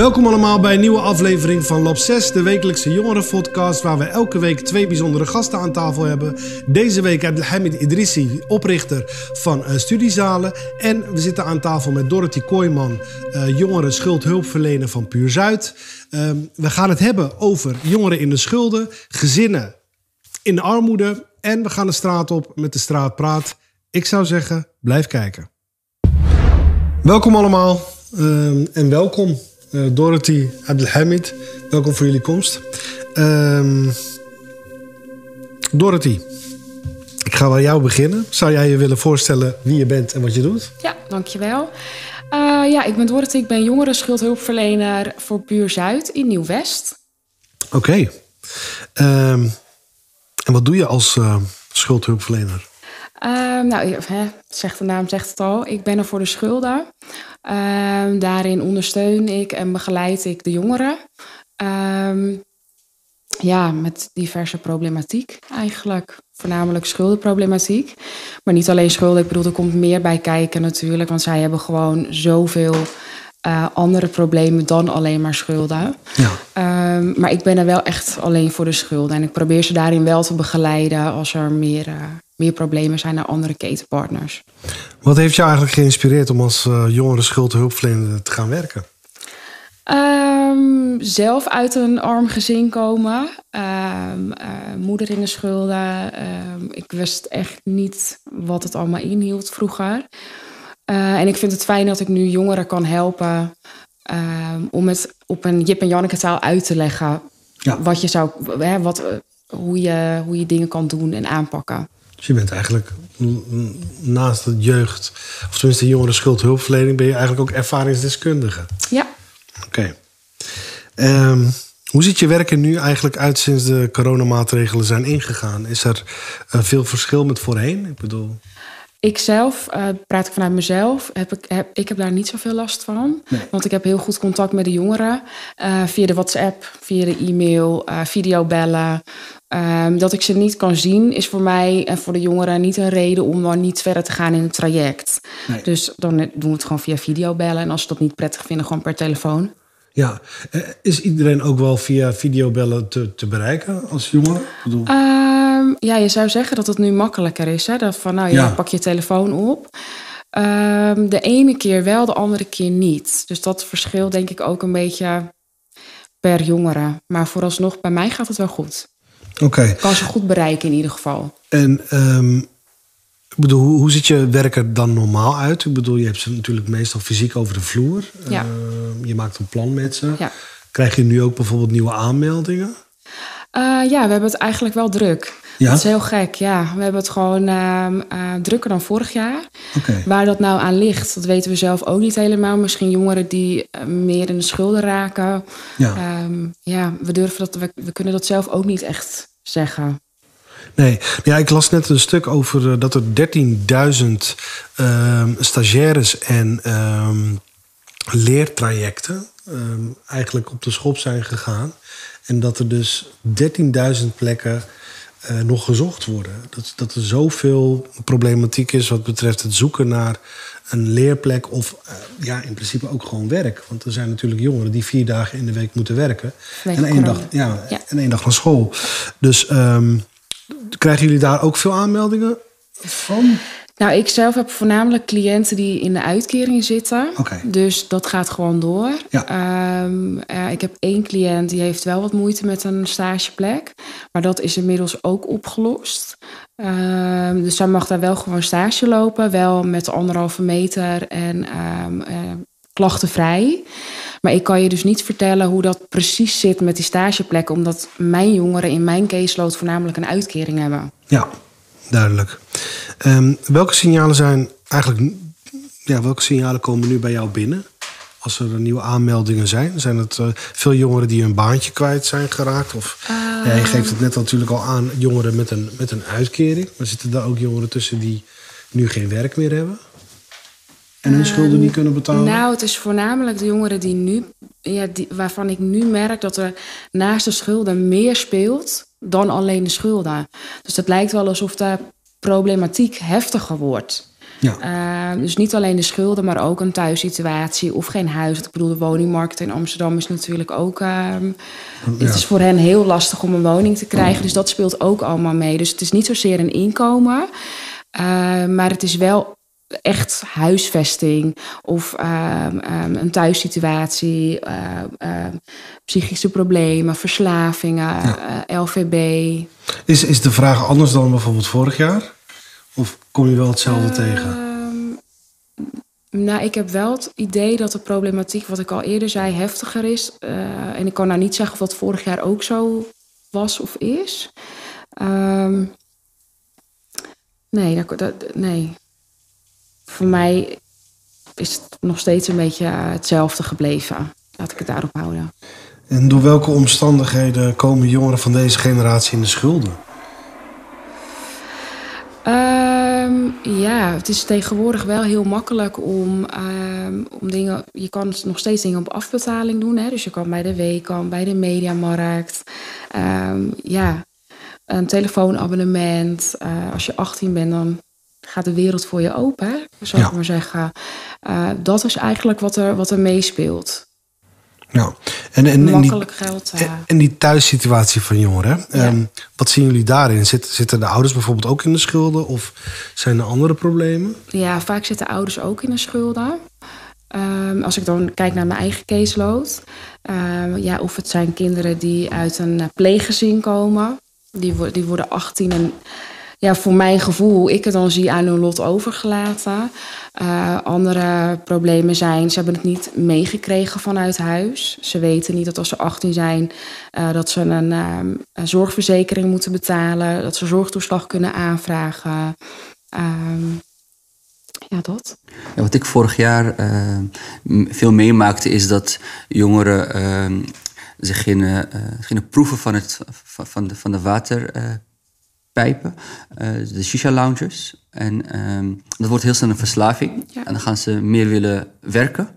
Welkom allemaal bij een nieuwe aflevering van Lab 6, de wekelijkse jongerenpodcast, waar we elke week twee bijzondere gasten aan tafel hebben. Deze week Abdelhamid Idrissi, oprichter van uh, Studiezalen. En we zitten aan tafel met Dorothy Kooijman, uh, jongeren schuldhulpverlener van Puur Zuid. Uh, we gaan het hebben over jongeren in de schulden, gezinnen in de armoede. En we gaan de straat op met de straatpraat. Ik zou zeggen, blijf kijken. Welkom allemaal en welkom. Uh, Dorothy Abdelhamid, welkom voor jullie komst. Uh, Dorothy, ik ga bij jou beginnen. Zou jij je willen voorstellen wie je bent en wat je doet? Ja, dankjewel. Uh, ja, ik ben Dorothy, ik ben jongeren schuldhulpverlener voor Buur Zuid in Nieuw-West. Oké. Okay. Uh, en wat doe je als uh, schuldhulpverlener? Uh, nou, hè, zegt de naam zegt het al. Ik ben er voor de schulden. Uh, daarin ondersteun ik en begeleid ik de jongeren. Uh, ja, met diverse problematiek eigenlijk. Voornamelijk schuldenproblematiek. Maar niet alleen schulden. Ik bedoel, er komt meer bij kijken natuurlijk. Want zij hebben gewoon zoveel uh, andere problemen dan alleen maar schulden. Ja. Ehm, maar ik ben er wel echt alleen voor de schulden. En ik probeer ze daarin wel te begeleiden als er meer, uh, meer problemen zijn naar andere ketenpartners. Wat heeft jou eigenlijk geïnspireerd om als uh, jongere schuldhulpverlener te gaan werken? Um, zelf uit een arm gezin komen. Um, moeder in de schulden. ik wist echt niet wat het allemaal inhield vroeger. Uh, en ik vind het fijn dat ik nu jongeren kan helpen om het op een Jip en Janneke taal uit te leggen. Ja. Wat je zou, hè, wat, hoe, je, hoe je dingen kan doen en aanpakken. Dus je bent eigenlijk naast de jeugd, of tenminste de jongeren schuldhulpverlening, ben je eigenlijk ook ervaringsdeskundige. Ja. Oké. Okay. Um, hoe ziet je werken nu eigenlijk uit sinds de coronamaatregelen zijn ingegaan? Is er uh, veel verschil met voorheen? Ik bedoel. Ik zelf, uh, praat ik vanuit mezelf, heb ik, heb, ik heb daar niet zoveel last van. Nee. Want ik heb heel goed contact met de jongeren. Uh, via de WhatsApp, via de e-mail, videobellen. Um, dat ik ze niet kan zien is voor mij en voor de jongeren niet een reden om dan niet verder te gaan in het traject. Nee. Dus dan doen we het gewoon via videobellen. En als ze dat niet prettig vinden, gewoon per telefoon. Ja, is iedereen ook wel via videobellen te, te bereiken als? Bedoel... Um, ja, je zou zeggen dat het nu makkelijker is. Hè? Dat van, nou ja, pak je telefoon op. Um, de ene keer wel, de andere keer niet. Dus dat verschilt denk ik ook een beetje per jongere. Maar vooralsnog, bij mij gaat het wel goed. Oké. Okay. Kan ze goed bereiken in ieder geval. En um, ik bedoel, hoe, hoe ziet je werk er dan normaal uit? Ik bedoel, je hebt ze natuurlijk meestal fysiek over de vloer. Ja. Uh, je maakt een plan met ze. Ja. Krijg je nu ook bijvoorbeeld nieuwe aanmeldingen? Uh, ja, we hebben het eigenlijk wel druk. Ja? Dat is heel gek, ja. We hebben het gewoon uh, uh, drukker dan vorig jaar. Okay. Waar dat nou aan ligt, dat weten we zelf ook niet helemaal. Misschien jongeren die uh, meer in de schulden raken. Ja, um, ja we, durven dat, we, we kunnen dat zelf ook niet echt zeggen. Nee, ja, ik las net een stuk over uh, dat er 13.000 uh, stagiaires en leertrajecten eigenlijk op de schop zijn gegaan. En dat er dus 13.000 plekken uh, nog gezocht worden. Dat, dat er zoveel problematiek is wat betreft het zoeken naar een leerplek of uh, ja, in principe ook gewoon werk. Want er zijn natuurlijk jongeren die vier dagen in de week moeten werken. en één, dag, ja, ja, en één dag naar school. Dus um, krijgen jullie daar ook veel aanmeldingen van? Nou, ik zelf heb voornamelijk cliënten die in de uitkering zitten. Okay. Dus dat gaat gewoon door. Ja. Um, uh, ik heb één cliënt die heeft wel wat moeite met een stageplek. Maar dat is inmiddels ook opgelost. Um, dus zij mag daar wel gewoon stage lopen. Wel met anderhalve meter en um, uh, klachtenvrij. Maar ik kan je dus niet vertellen hoe dat precies zit met die stageplekken. Omdat mijn jongeren in mijn caseload voornamelijk een uitkering hebben. Ja, duidelijk. Um, welke signalen zijn eigenlijk. Ja, welke signalen komen nu bij jou binnen? Als er nieuwe aanmeldingen zijn? Zijn het uh, veel jongeren die hun baantje kwijt zijn geraakt? Of uh, ja, je geeft het net natuurlijk al aan, jongeren met een, met een uitkering. Maar zitten daar ook jongeren tussen die nu geen werk meer hebben? En hun schulden niet kunnen betalen? Nou, het is voornamelijk de jongeren die nu, ja, die, waarvan ik nu merk dat er naast de schulden meer speelt dan alleen de schulden. Dus het lijkt wel alsof de problematiek heftiger wordt. Ja. Ehm, dus niet alleen de schulden, maar ook een thuissituatie of geen huis. Ik bedoel, de woningmarkt in Amsterdam is natuurlijk ook. Ehm, het is voor hen heel lastig om een woning te krijgen. Dus dat speelt ook allemaal mee. Dus het is niet zozeer een inkomen. Ehm, maar het is wel echt huisvesting of een thuissituatie, psychische problemen, verslavingen, ja. LVB. Is, is de vraag anders dan bijvoorbeeld vorig jaar? Of kom je wel hetzelfde tegen? Nou, ik heb wel het idee dat de problematiek, wat ik al eerder zei, heftiger is. Uh, en ik kan nou niet zeggen of dat vorig jaar ook zo was of is. Um, nee, dat, dat, nee. Voor mij is het nog steeds een beetje hetzelfde gebleven. Laat ik het daarop houden. En door welke omstandigheden komen jongeren van deze generatie in de schulden? Ja, het is tegenwoordig wel heel makkelijk om, um, om dingen. Je kan nog steeds dingen op afbetaling doen. Hè? Dus je kan bij de Weekamp, bij de Mediamarkt. Um, ja, een telefoonabonnement. Uh, als je 18 bent, dan gaat de wereld voor je open. Zou ik maar zeggen. Uh, dat is eigenlijk wat er, wat er meespeelt. Ja, en, en, en Makkelijk die, geld. Uh... En die thuissituatie van jongeren. Ja. Um, wat zien jullie daarin? Zit, zitten de ouders bijvoorbeeld ook in de schulden? Of zijn er andere problemen? Ja, vaak zitten ouders ook in de schulden. Um, als ik dan kijk naar mijn eigen caseload. Um, ja, of het zijn kinderen die uit een pleeggezin komen. Die, die worden 18 en ja, voor mijn gevoel, hoe ik het dan zie, aan hun lot overgelaten. Uh, andere problemen zijn, ze hebben het niet meegekregen vanuit huis. Ze weten niet dat als ze 18 zijn, uh, dat ze een, um, een, zorgverzekering moeten betalen. Dat ze zorgtoeslag kunnen aanvragen. Um, ja, dat. Wat ik vorig jaar uh, veel meemaakte, is dat jongeren ehm, zich gingen, gingen proeven van, het, van, de, van de water pijpen, uh, de shisha-lounges. En um, dat wordt heel snel een verslaving. Ja. En dan gaan ze meer willen werken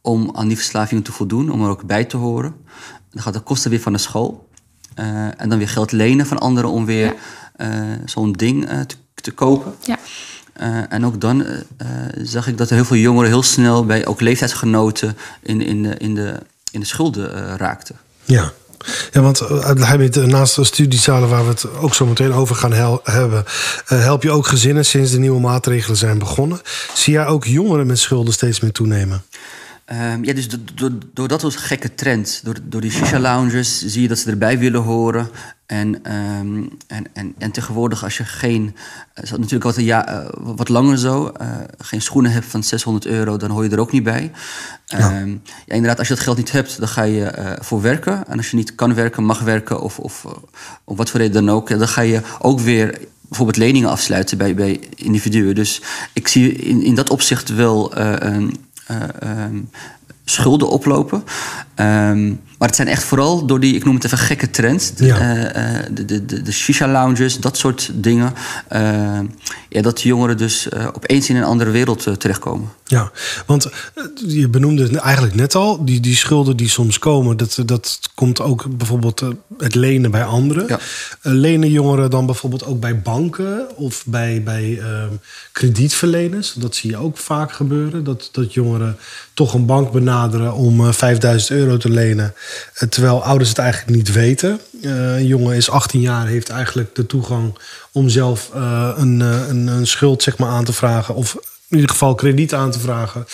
om aan die verslavingen te voldoen, om er ook bij te horen. Dan gaat de kosten weer van de school. Uh, en dan weer geld lenen van anderen om weer ja. uh, zo'n ding te, te, kopen. Ja. en ook dan zag ik dat er heel veel jongeren heel snel bij ook leeftijdsgenoten in, in, de, in, de, in de schulden raakten. Ja. Ja, want uh, naast de studiezalen waar we het ook zo meteen over gaan hebben, uh, help je ook gezinnen sinds de nieuwe maatregelen zijn begonnen. Zie jij ook jongeren met schulden steeds meer toenemen? Um, ja, dus door, dat was een gekke trend. Door, door die shisha-lounges zie je dat ze erbij willen horen. En, um, en, en, en tegenwoordig, als je geen. Het is natuurlijk altijd ja, uh, wat langer zo. Uh, geen schoenen hebt van 600 euro, dan hoor je er ook niet bij. Ja. Um, ja, inderdaad, als je dat geld niet hebt, dan ga je uh, voor werken. En als je niet kan werken, mag werken, of, of om wat voor reden dan ook, dan ga je ook weer bijvoorbeeld leningen afsluiten bij, bij individuen. Dus ik zie in, in dat opzicht wel. Schulden oplopen. Um, maar het zijn echt vooral door die, ik noem het even gekke trends. De, ja. uh, de, de, de, de shisha-lounges, dat soort dingen. Uh, ja, dat jongeren dus uh, opeens in een andere wereld terechtkomen. Ja, want je benoemde het eigenlijk net al. Die, die schulden die soms komen, dat, dat komt ook bijvoorbeeld het lenen bij anderen. Ja. lenen jongeren dan bijvoorbeeld ook bij banken of bij, bij ehm, kredietverleners? Dat zie je ook vaak gebeuren. Dat, dat jongeren toch een bank benaderen om 5000 euro te lenen. Eh, terwijl ouders het eigenlijk niet weten. Uh, een jongen is 18 jaar, heeft eigenlijk de toegang om zelf uh, een, een, een, schuld zeg maar, aan te vragen. Of in ieder geval krediet aan te vragen.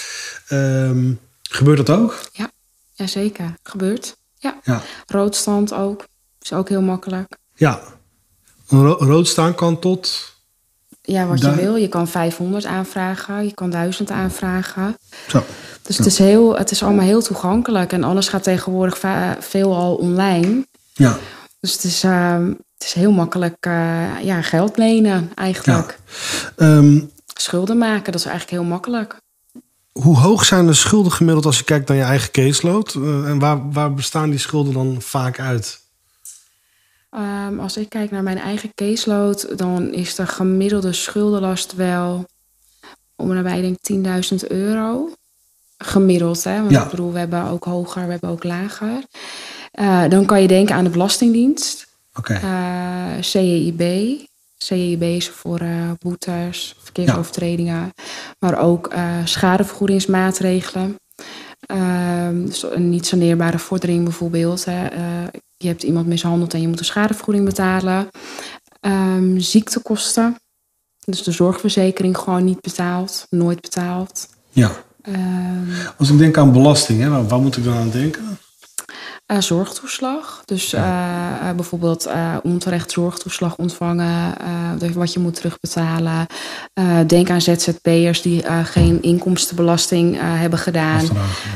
Um, gebeurt dat ook? Ja, ja zeker. Gebeurt. Ja. ja. Roodstand ook. Is ook heel makkelijk. Ja. Ro roodstaan kan tot... Ja, wat je wil. Je kan 500 aanvragen. Je kan 1000 aanvragen. Zo. Dus het, is heel, het is allemaal heel toegankelijk. En alles gaat tegenwoordig veel al online. Ja. Dus het is, uh, het is heel makkelijk uh, ja, geld lenen eigenlijk. Ja. Um, schulden maken, dat is eigenlijk heel makkelijk. Hoe hoog zijn de schulden gemiddeld als je kijkt naar je eigen caseload? Uh, en waar, waar bestaan die schulden dan vaak uit? Um, als ik kijk naar mijn eigen caseload, dan is de gemiddelde schuldenlast wel om en nabij, denk 10.000 euro gemiddeld. Hè? Want ik bedoel, we hebben ook hoger, we hebben ook lager. Uh, dan kan je denken aan de Belastingdienst, okay. uh, eh, CEIB, CEB's voor boetes, verkeersovertredingen. Maar ook schadevergoedingsmaatregelen. Ehm, dus een niet saneerbare vordering bijvoorbeeld. Hè. Je hebt iemand mishandeld en je moet een schadevergoeding betalen. Um, ziektekosten. Dus de zorgverzekering gewoon niet betaald, nooit betaald. Ja. Um, Als ik denk aan belasting, hè, waar, waar moet ik dan aan denken? Uh, zorgtoeslag. Dus uh, uh, bijvoorbeeld onterecht zorgtoeslag ontvangen, wat je moet terugbetalen. denk aan ZZP'ers die geen inkomstenbelasting hebben gedaan.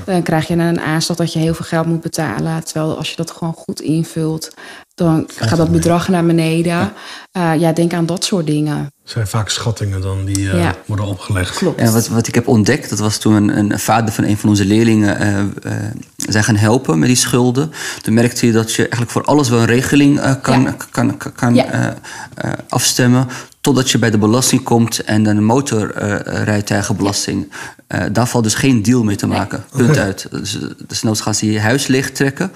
Dan krijg je een aanslag dat je heel veel geld moet betalen. Terwijl als je dat gewoon goed invult, dan gaat dat bedrag naar beneden. Ja. Uh, ja, denk aan dat soort dingen. zijn vaak schattingen dan die uh, worden opgelegd. Klopt. Ja, wat, wat ik heb ontdekt, dat was toen een, een vader van een van onze leerlingen uh, zijn gaan helpen met die schulden. Toen merkte je dat je eigenlijk voor alles wel een regeling kan, ja. kan, kan, kan ja. afstemmen. Totdat je bij de belasting komt en dan de motorrijtuigenbelasting. Uh, daar valt dus geen deal mee te maken. Nee. Punt uit. Dus, dus noods gaan ze je huis leegtrekken.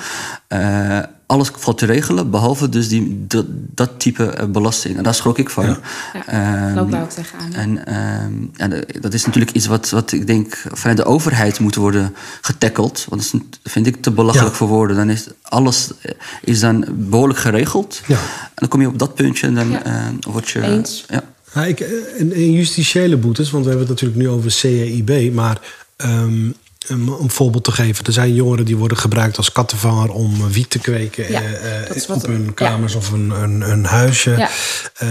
Uh, alles valt te regelen, behalve dus die, dat, dat type belasting. En daar schrok ik van. Ja, ja um, loopt daar ook tegenaan. En um, ja, dat is natuurlijk iets wat, wat ik denk vanuit de overheid moet worden getackeld. Want dat vind ik te belachelijk ja. voor woorden. Dan is alles is dan behoorlijk geregeld. Ja. En dan kom je op dat puntje en dan ja. uh, word je... Eens. Ja. Ja, ik, in, in justitiële boetes, want we hebben het natuurlijk nu over CEIB, maar um, om een voorbeeld te geven. Er zijn jongeren die worden gebruikt als kattenvanger om wiet te kweken ja, uh, op hun kamers ja. of een, een, een huisje. Ja.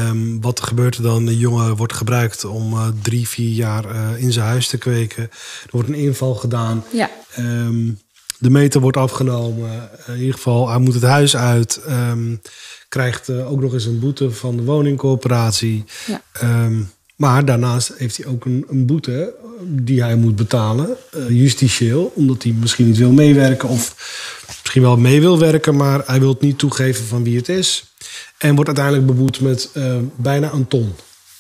Um, wat gebeurt er dan? Een jongen wordt gebruikt om uh, drie, vier jaar uh, in zijn huis te kweken. Er wordt een inval gedaan. Ja. Um, de meter wordt afgenomen. In ieder geval, hij moet het huis uit. Um, krijgt ook nog eens een boete van de woningcorporatie. Ja. Maar daarnaast heeft hij ook een, een boete die hij moet betalen, uh, justitieel, omdat hij misschien niet wil meewerken of misschien wel mee wil werken, maar hij wil het niet toegeven van wie het is. En wordt uiteindelijk beboet met uh, bijna een ton.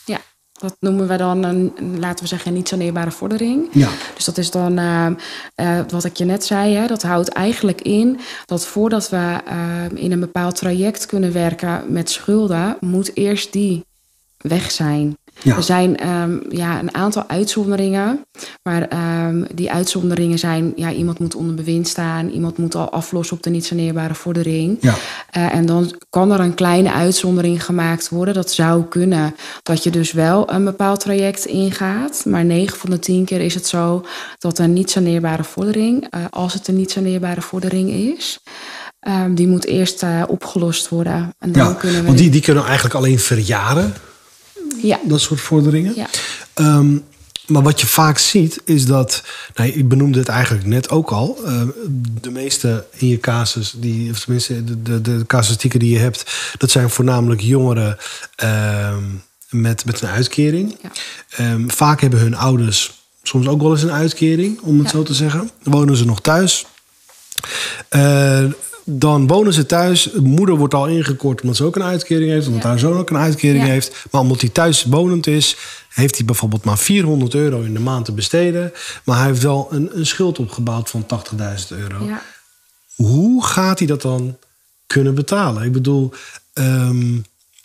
Ja, dat noemen we dan een, laten we zeggen, niet saneerbare vordering. Ja. Dus dat is dan uh, wat ik je net zei, hè, dat houdt eigenlijk in dat voordat we in een bepaald traject kunnen werken met schulden, moet eerst die weg zijn. Ja. Er zijn um, ja, een aantal uitzonderingen. Maar um, die uitzonderingen zijn... Ja, iemand moet onder bewind staan. Iemand moet al aflossen op de niet saneerbare vordering. Ja. Uh, en dan kan er een kleine uitzondering gemaakt worden. Dat zou kunnen. Dat je dus wel een bepaald traject ingaat. Maar 9 van de 10 keer is het zo... dat een niet saneerbare vordering... Uh, als het een niet saneerbare vordering is... Um, die moet eerst uh, opgelost worden. En dan ja, kunnen we want die, die kunnen eigenlijk alleen verjaren. Ja. Dat soort vorderingen. Ja. Um, maar wat je vaak ziet is dat, nou, ik benoemde het eigenlijk net ook al, uh, de meeste in je casus, die, of tenminste de, de, de casuïstieken die je hebt, dat zijn voornamelijk jongeren uh, met, met een uitkering. Ja. Um, vaak hebben hun ouders soms ook wel eens een uitkering, om het Ja. zo te zeggen. Dan wonen ze nog thuis. Uh, dan wonen ze thuis. Moeder wordt al ingekort omdat ze ook een uitkering heeft. Omdat Ja. haar zoon ook een uitkering Ja. heeft. Maar omdat hij thuis wonend is, heeft hij bijvoorbeeld maar 400 euro in de maand te besteden. Maar hij heeft wel een, een schuld opgebouwd van 80.000 euro. Ja. Hoe gaat hij dat dan kunnen betalen? Ik bedoel, ehm,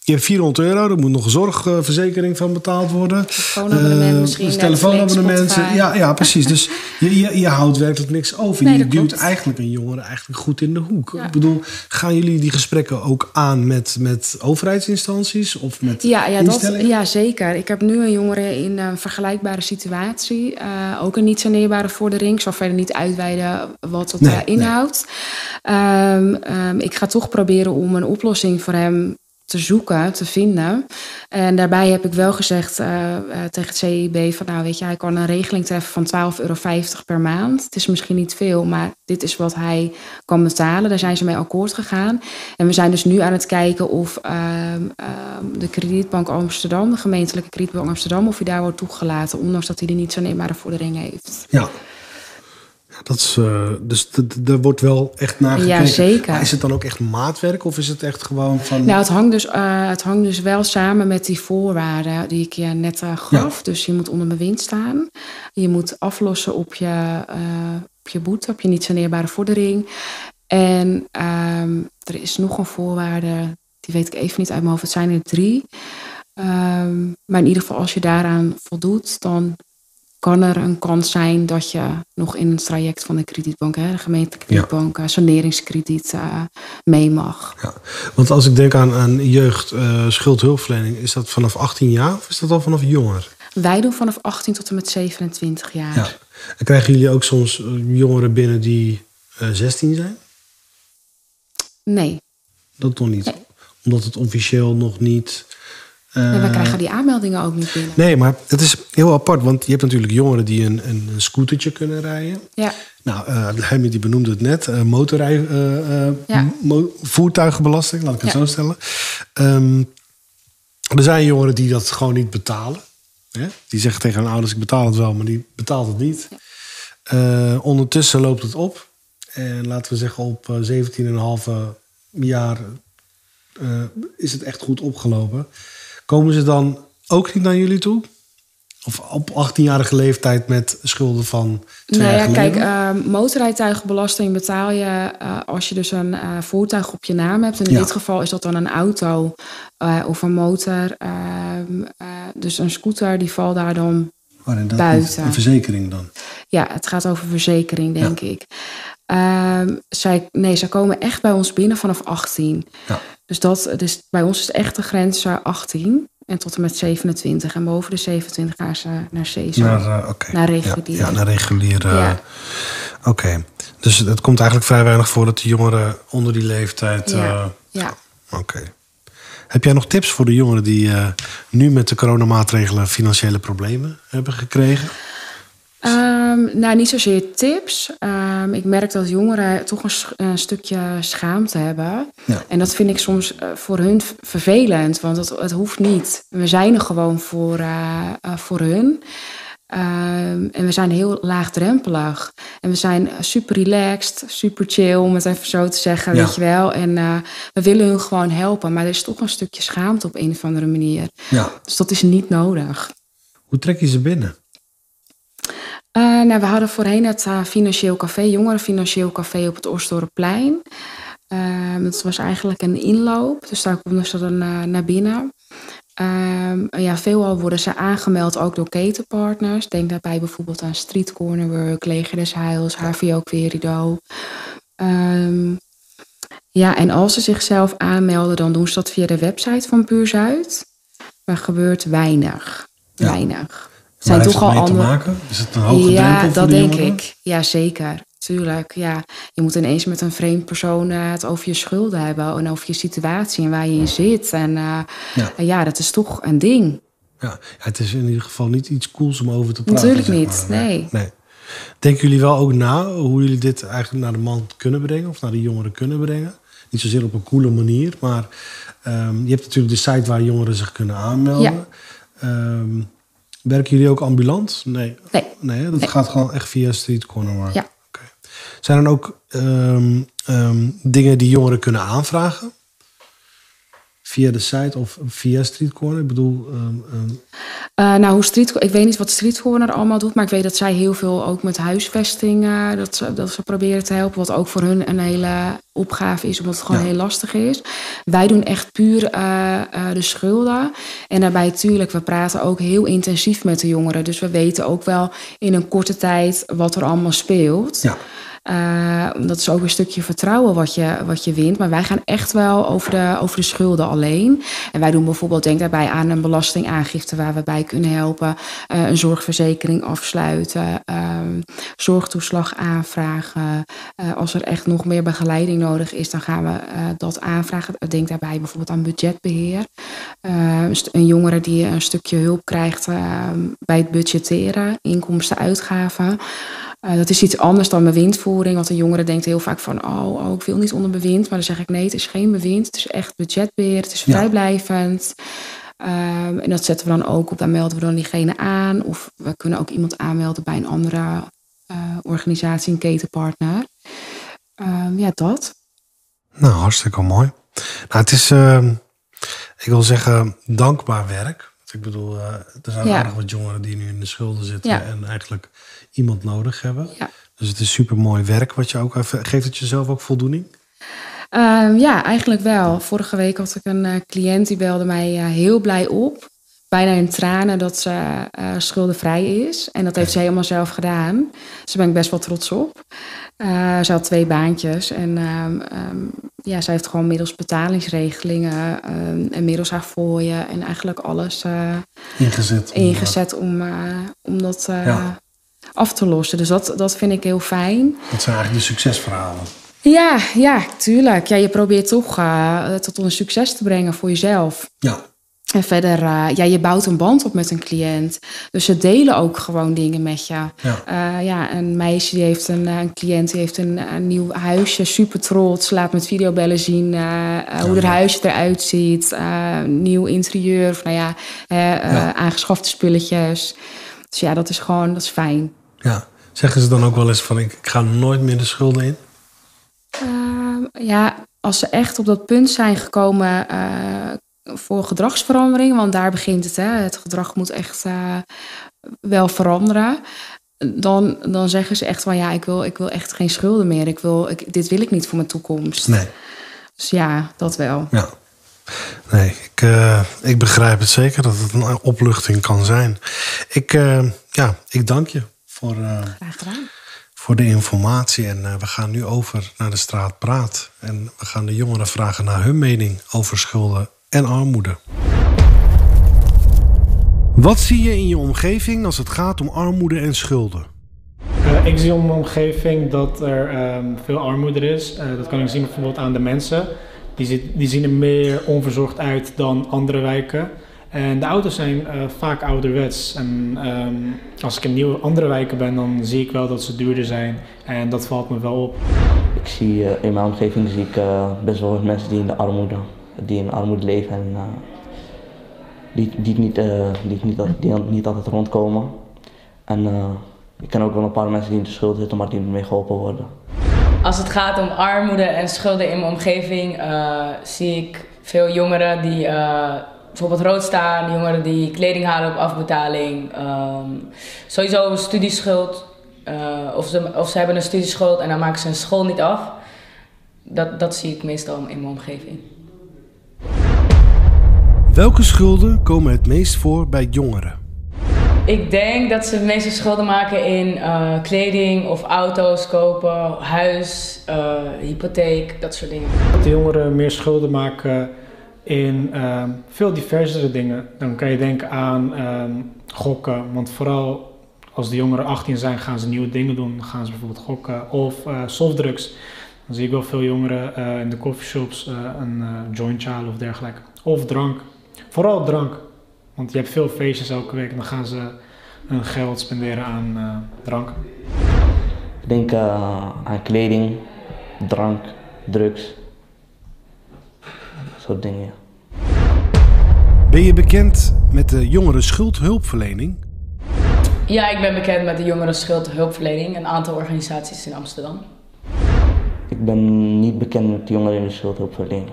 je hebt 400 euro, er moet nog een zorgverzekering van betaald worden. Telefoonabonnement Eh, misschien, telefoonabonnement. Spotify. Ja, ja, precies. Dus je, je, je houdt werkelijk niks over. Nee, je duwt klopt. eigenlijk een jongere eigenlijk goed in de hoek. Ja. Ik bedoel, gaan jullie die gesprekken ook aan met, met overheidsinstanties of met Ja, ja, dat, ja, zeker. Ik heb nu een jongere in een vergelijkbare situatie. Eh, ook een niet saneerbare vordering. Ik zal verder niet uitweiden wat dat Nee, eh, inhoudt. Ehm, ehm, ik ga toch proberen om een oplossing voor hem te zoeken, te vinden. En daarbij heb ik wel gezegd eh, eh, tegen het CIB van nou weet je, hij kan een regeling treffen van 12,50 euro per maand. Het is misschien niet veel, maar dit is wat hij kan betalen. Daar zijn ze mee akkoord gegaan. En we zijn dus nu aan het kijken of ehm, ehm, de kredietbank Amsterdam, de gemeentelijke kredietbank Amsterdam, of hij daar wordt toegelaten, ondanks dat hij de niet saneerbare vordering heeft. Ja. Dat is, eh, dus er wordt wel echt naar gekeken. Ja, zeker. Maar is het dan ook echt maatwerk of is het echt gewoon van... Nou, het hangt, dus, eh, het hangt dus wel samen met die voorwaarden die ik je net eh, gaf. Dus je moet onder bewind staan. Je moet aflossen op je, op je boete, op je niet saneerbare vordering. En ehm, er is nog een voorwaarde, die weet ik even niet uit mijn hoofd. Het zijn er drie. Ehm, maar in ieder geval, als je daaraan voldoet, dan kan er een kans zijn dat je nog in het traject van de kredietbank, hè, de gemeentekredietbank, ja. sanderingskrediet uh, mee mag. Ja, want als ik denk aan, aan jeugd uh, schuldhulpverlening, is dat vanaf 18 jaar of is dat al vanaf jonger? Wij doen vanaf 18 tot en met 27 jaar. Ja. En krijgen jullie ook soms jongeren binnen die uh, 16 zijn? Nee. Dat toch niet? Nee. Omdat het officieel nog niet uh, nee, wij krijgen die aanmeldingen ook niet binnen. Nee, maar het is heel apart, want je hebt natuurlijk jongeren die een, een, een scootertje kunnen rijden. Ja. Nou, uh, die benoemde het net, uh, motorrij, ja. mo voertuigenbelasting, laat ik het ja. zo stellen. Um, er zijn jongeren die dat gewoon niet betalen. Hè? Die zeggen tegen hun ouders, ik betaal het wel, maar die betaalt het niet. Ja. ondertussen loopt het op. En laten we zeggen, op 17,5 jaar is het echt goed opgelopen. Komen ze dan ook niet naar jullie toe? Of op 18-jarige leeftijd met schulden van twee nou ja, Kijk, uh, motorrijtuigenbelasting betaal je uh, als je dus een uh, voertuig op je naam hebt. En in ja. dit geval is dat dan een auto of een motor. Ehm, dus een scooter, die valt daar dan buiten. Een verzekering dan? Ja, het gaat over verzekering, denk ja. ik. Ehm, zij, nee, zij komen echt bij ons binnen vanaf 18. Ja. Dus, dat, dus bij ons is echt de grens 18 en tot en met 27. En boven de 27 gaan ze naar CESO. Naar, uh, okay. naar regulier. Ja, ja, naar regulier. Uh, ja. Oké. Okay. Dus het komt eigenlijk vrij weinig voor dat de jongeren onder die leeftijd. Ja. Uh, ja. Oké. Okay. Heb jij nog tips voor de jongeren die nu met de coronamaatregelen financiële problemen hebben gekregen? Um, nou, niet zozeer tips. Um, ik merk dat jongeren toch een, een stukje schaamte hebben. Ja. En dat vind ik soms uh, voor hun vervelend, want het, het, hoeft niet. We zijn er gewoon voor, uh, uh, voor hun. Um, en we zijn heel laagdrempelig. En we zijn super relaxed, super chill, om het even zo te zeggen, ja. weet je wel. En we willen hun gewoon helpen. Maar er is toch een stukje schaamte op een of andere manier. Ja. Dus dat is niet nodig. Hoe trek je ze binnen? Uh, nou, we hadden voorheen het uh, Financieel Café, Jongeren Financieel Café op het Oorstorenplein. Uh, dat was eigenlijk een inloop, dus daar konden ze dan uh, naar binnen. ja, veelal worden ze aangemeld ook door ketenpartners. Denk daarbij bijvoorbeeld aan Street Corner Work, Leger des Heils, HVO Querido. Um, ja, en als ze zichzelf aanmelden, dan doen ze dat via de website van Puur Zuid. Maar gebeurt weinig. Ja. Weinig zijn toch al andere. maken? Is het een hoge ja, drempel dat denk jongeren? ik. Ja, zeker. Tuurlijk. Ja. Je moet ineens met een vreemd persoon uh, het over je schulden hebben en over je situatie en waar je in zit. En uh, ja. ja. dat is toch een ding. Ja. ja, het is in ieder geval niet iets cools om over te praten. Natuurlijk zeg niet, nee. nee. Denken jullie wel ook na hoe jullie dit eigenlijk naar de man kunnen brengen of naar de jongeren kunnen brengen? Niet zozeer op een coole manier, maar um, je hebt natuurlijk de site waar jongeren zich kunnen aanmelden. Ja. Um, Werken jullie ook ambulant? Nee. Nee. nee dat nee. gaat gewoon echt via Street Corner Work. Ja. Okay. Zijn er ook um, um, dingen die jongeren kunnen aanvragen? Via de site of via Street Corner? Ik bedoel... Um, uh, nou, hoe street, ik weet niet wat Street Corner allemaal doet... maar ik weet dat zij heel veel ook met huisvesting... Uh, dat, ze, dat ze proberen te helpen. Wat ook voor hun een hele opgave is... omdat het gewoon ja. heel lastig is. Wij doen echt puur uh, de schulden. En daarbij natuurlijk, we praten ook heel intensief met de jongeren. Dus we weten ook wel in een korte tijd wat er allemaal speelt. Ja. Uh, dat is ook een stukje vertrouwen wat je, wat je wint. Maar wij gaan echt wel over de, over de schulden alleen. En wij doen bijvoorbeeld, denk daarbij aan een belastingaangifte waar we bij kunnen helpen. Uh, een zorgverzekering afsluiten. Uh, zorgtoeslag aanvragen. Uh, als er echt nog meer begeleiding nodig is, dan gaan we dat aanvragen. Denk daarbij bijvoorbeeld aan budgetbeheer. een jongere die een stukje hulp krijgt bij het budgetteren, inkomsten, uitgaven. Uh, dat is iets anders dan bewindvoering. Want een jongere denkt heel vaak van... Oh, oh, ik wil niet onder bewind. Maar dan zeg ik nee, het is geen bewind. Het is echt budgetbeheer. Het is vrijblijvend. Um, en dat zetten we dan ook op. Daar melden we dan diegene aan. Of we kunnen ook iemand aanmelden bij een andere uh, organisatie, een ketenpartner. Um, ja, dat. Nou, hartstikke mooi. Nou, het is, uh, ik wil zeggen, dankbaar werk. Ik bedoel, uh, er zijn ja. aardig wat jongeren die nu in de schulden zitten ja. en eigenlijk iemand nodig hebben. Ja. Dus het is super mooi werk wat je ook heeft. Geeft het jezelf ook voldoening? Ehm, ja, eigenlijk wel. Vorige week had ik een uh, cliënt die belde mij uh, heel blij op. Bijna in tranen dat ze uh, schuldenvrij is. En dat heeft ze helemaal zelf gedaan. Dus daar ben ik best wel trots op. ze had twee baantjes. En um, ja, ze heeft gewoon middels betalingsregelingen en middels haar fooien en eigenlijk alles ingezet, ingezet om, om dat ja. Af te lossen. Dus dat, dat vind ik heel fijn. Dat zijn eigenlijk de succesverhalen. Ja, ja, tuurlijk. Ja, je probeert toch uh, tot een succes te brengen voor jezelf. Ja. En verder, uh, ja, je bouwt een band op met een cliënt. Dus ze delen ook gewoon dingen met je. Ja, uh, ja een meisje die heeft een, een cliënt die heeft een, een, nieuw huisje, super trots. Laat met videobellen zien ja, hoe het huisje eruit ziet. nieuw interieur, of nou ja, ja, aangeschafte spulletjes. Dus ja, dat is gewoon, dat is fijn. Ja, zeggen ze dan ook wel eens van ik, ik ga nooit meer de schulden in? Uh, ja, als ze echt op dat punt zijn gekomen uh, voor gedragsverandering, want daar begint het. Hè, het gedrag moet echt uh, wel veranderen. Dan, dan zeggen ze echt van ja, ik wil, ik wil echt geen schulden meer. Ik wil, ik, dit wil ik niet voor mijn toekomst. Nee. Dus ja, dat wel. Ja. Nee, ik, ik begrijp het zeker dat het een opluchting kan zijn. Ik, ja, ik dank je voor. Gedaan voor de informatie. En uh, we gaan nu over naar de straat Praat. En we gaan de jongeren vragen naar hun mening over schulden en armoede. Wat zie je in je omgeving als het gaat om armoede en schulden? Uh, ik zie in mijn omgeving dat er um, veel armoede is. Uh, dat kan ik zien bijvoorbeeld aan de mensen. Die, zit, die zien er meer onverzorgd uit dan andere wijken. En de auto's zijn uh, vaak ouderwets. En um, als ik in nieuwe andere wijken ben, dan zie ik wel dat ze duurder zijn. En dat valt me wel op. Ik zie uh, in mijn omgeving zie ik uh, best wel wat mensen die in de armoede, die in armoede leven en die, die, niet, die, niet, die niet altijd rondkomen. En ik ken ook wel een paar mensen die in de schuld zitten, maar die ermee geholpen worden. Als het gaat om armoede en schulden in mijn omgeving, zie ik veel jongeren die bijvoorbeeld rood staan, jongeren die kleding halen op afbetaling. Um, sowieso een studieschuld. Uh, of, ze, of ze hebben een studieschuld en dan maken ze hun school niet af. Dat, dat zie ik meestal in mijn omgeving. Welke schulden komen het meest voor bij jongeren? Ik denk dat ze het meeste schulden maken in uh, kleding of auto's kopen, huis, uh, hypotheek, dat soort dingen. Dat de jongeren meer schulden maken in uh, veel diversere dingen. Dan kan je denken aan uh, gokken, want vooral als de jongeren 18 zijn, gaan ze nieuwe dingen doen. Dan gaan ze bijvoorbeeld gokken of uh, softdrugs. Dan zie ik wel veel jongeren eh, in de coffeeshops een joint halen of dergelijke. Of drank. Vooral drank. Want je hebt veel feestjes elke week en dan gaan ze hun geld spenderen aan drank. Ik denk aan kleding, drank, drugs soort dingen. Ben je bekend met de jongeren schuldhulpverlening? Ja, ik ben bekend met de jongeren schuldhulpverlening, een aantal organisaties in Amsterdam. Ik ben niet bekend met de jongeren in de schuldhulpverlening.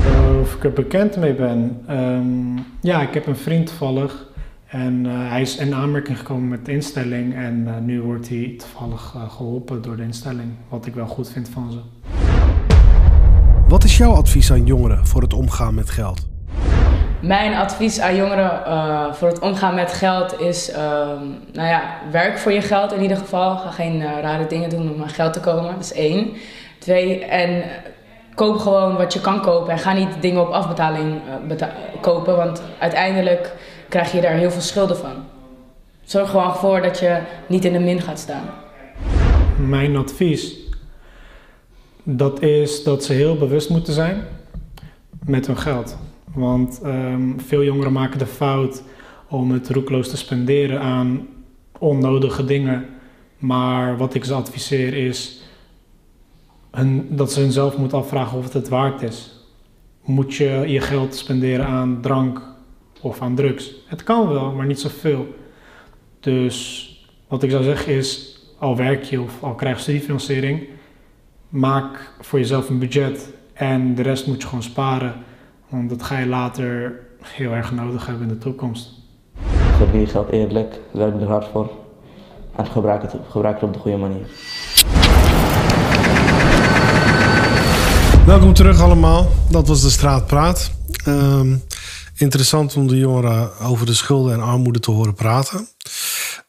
Uh, of ik er bekend mee ben? Um, ja, ik heb een vriend toevallig. En uh, hij is in aanmerking gekomen met de instelling. En uh, nu wordt hij toevallig geholpen door de instelling. Wat ik wel goed vind van ze. Wat is jouw advies aan jongeren voor het omgaan met geld? Mijn advies aan jongeren uh, voor het omgaan met geld is, uh, nou ja, werk voor je geld in ieder geval. Ga geen uh, rare dingen doen om aan geld te komen, dat is één. Twee, en koop gewoon wat je kan kopen en ga niet dingen op afbetaling kopen, want uiteindelijk krijg je daar heel veel schulden van. Zorg gewoon voor dat je niet in de min gaat staan. Mijn advies dat is dat ze heel bewust moeten zijn met hun geld. Want um, veel jongeren maken de fout om het roekloos te spenderen aan onnodige dingen. Maar wat ik ze adviseer is dat ze hunzelf moeten afvragen of het het waard is. Moet je je geld spenderen aan drank of aan drugs? Het kan wel, maar niet zoveel. Dus wat ik zou zeggen is, al werk je of al krijg je studiefinanciering maak voor jezelf een budget en de rest moet je gewoon sparen. Want dat ga je later heel erg nodig hebben in de toekomst. Verdien je geld eerlijk, werk er hard voor en gebruik het, gebruik het op de goede manier. Welkom terug allemaal. Dat was de Straatpraat. Um, interessant om de jongeren over de schulden en armoede te horen praten.